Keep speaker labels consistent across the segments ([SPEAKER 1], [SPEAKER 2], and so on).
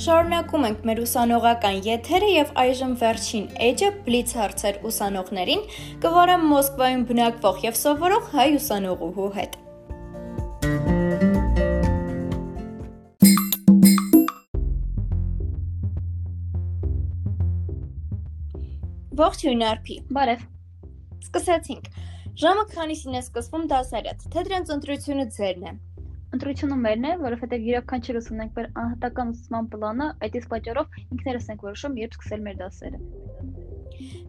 [SPEAKER 1] Շարունակում ենք մեր ուսանողական եթերը եւ այժմ վերջին էջը բլից հարցեր ուսանողներին կվարեմ Մոսկվայում բնակվող եւ սովորող հայ ուսանողուհու հետ։ Ողջույն Արփի։
[SPEAKER 2] Բարև։
[SPEAKER 1] Սկսեցինք։ Ժամը քանիսին է սկսվում դասերդ, թե դրանց ընտրությունը ձերն է։
[SPEAKER 2] Ընտրությունը մերն է, որովհետև յուրաքանչյուրս ունենք մեր անհատական ուսուցման պլանը, այդ իսկ պատճառով ինքներս ենք որոշում երբ սկսել մեր դասերը։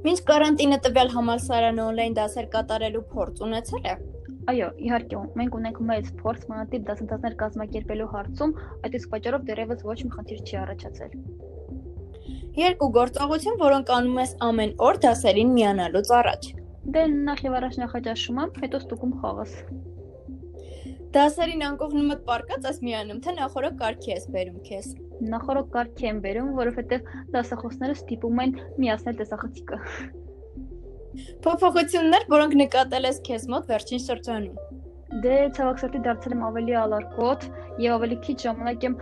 [SPEAKER 1] Մինչ կարանտինը տվյալ համալսարանը օնլայն դասեր կատարելու փորձ ունեցել է։
[SPEAKER 2] Այո, իհարկե, մենք ունենք մեծ փորձ մանրատիպ դասընթացներ կազմակերպելու հարցում, այդ իսկ պատճառով դեռևս ոչ մի խնդիր չի առաջացել։
[SPEAKER 1] Երկու գործողություն, որոնք անում ես ամեն օր դասերին միանալուց առաջ։
[SPEAKER 2] Դե նախ եւ առաջ նախաճաշում եմ, հետո ստուգում խաղս։
[SPEAKER 1] Դասերին անկողնումդ պարկած ես միանում, թե նախորդ կարգի ես բերում քեզ։
[SPEAKER 2] Նախորդ կարգի եմ բերում, որովհետև դասախոսները ստիպում են միացնել տեսախցիկը։
[SPEAKER 1] Փոփոխություններ, որոնք նկատել ես քեզ մոտ վերջին շրջանում։
[SPEAKER 2] Դե ցավոք սրտի դարձել եմ ավելի ալարկոտ եւ ավելի քիչ ժամանակ եմ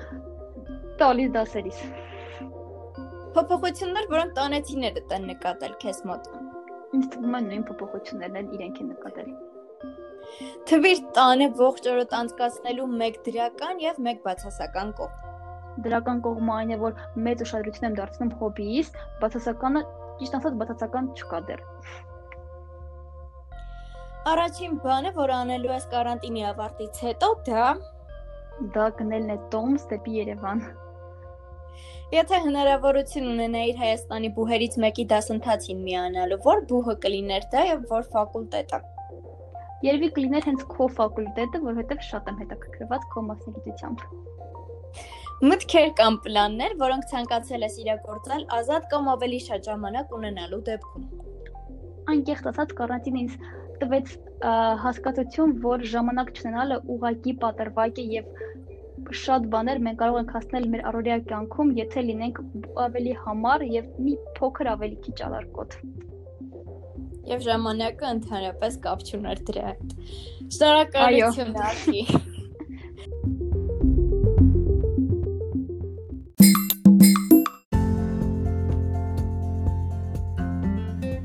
[SPEAKER 2] տալիս դասերից։
[SPEAKER 1] Փոփոխություններ, որոնք տանեցիներդ են նկատել քեզ մոտ։
[SPEAKER 2] Ինձ թվում է նույն փոփոխություններն են իրենք են նկատել։
[SPEAKER 1] Թվիր տանը ողջ օրը անցկացնելու մեկ դրական եւ մեկ բացասական կողմ։
[SPEAKER 2] Դրական կողմը այն է, որ մեծ ուշադրություն եմ դարձնում հոբիիս, բացասականը ճիշտ ասած բացասական չկա դեռ։
[SPEAKER 1] Առաջին բանը, որ անելու ես կարանտինի ավարտից հետո, դա
[SPEAKER 2] դա գնելն է Տոմս դեպի Երևան։
[SPEAKER 1] Եթե հնարավորություն ունենայիր Հայաստանի բուհերից մեկի դասընթացին միանալու, որ բուհը կլիներ դա եւ որ ֆակուլտետը։
[SPEAKER 2] Երևի կլիներ հենց քո ֆակուլտետը, որովհետև շատ եմ հետաքրքրված քո մասնագիտությամբ։
[SPEAKER 1] Մտքեր կամ պլաններ, որոնք ցանկացել ես իրագործել ազատ կամ ավելի շատ ժամանակ ունենալու դեպքում։
[SPEAKER 2] Անկեղծ ասած, կարանտինը ինձ տվեց հասկացություն, որ ժամանակ չունենալը ուղակի պատրվակ է եւ շատ բաներ մենք կարող ենք հասնել մեր առօրյա կյանքում, եթե լինենք ավելի համառ եւ մի փոքր ավելի քիչ ալարկոտ
[SPEAKER 1] եւ ժամանակը ընդհանրապես կապ չուներ դրա հետ։ Շնորհակալություն Ակի։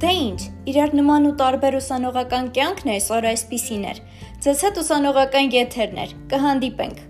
[SPEAKER 1] Դե ինչ, իրար նման ու տարբեր ուսանողական կյանքն այսօր այսպիսին էր։ Ձեզ հետ ուսանողական եթերներ։ Կհանդիպենք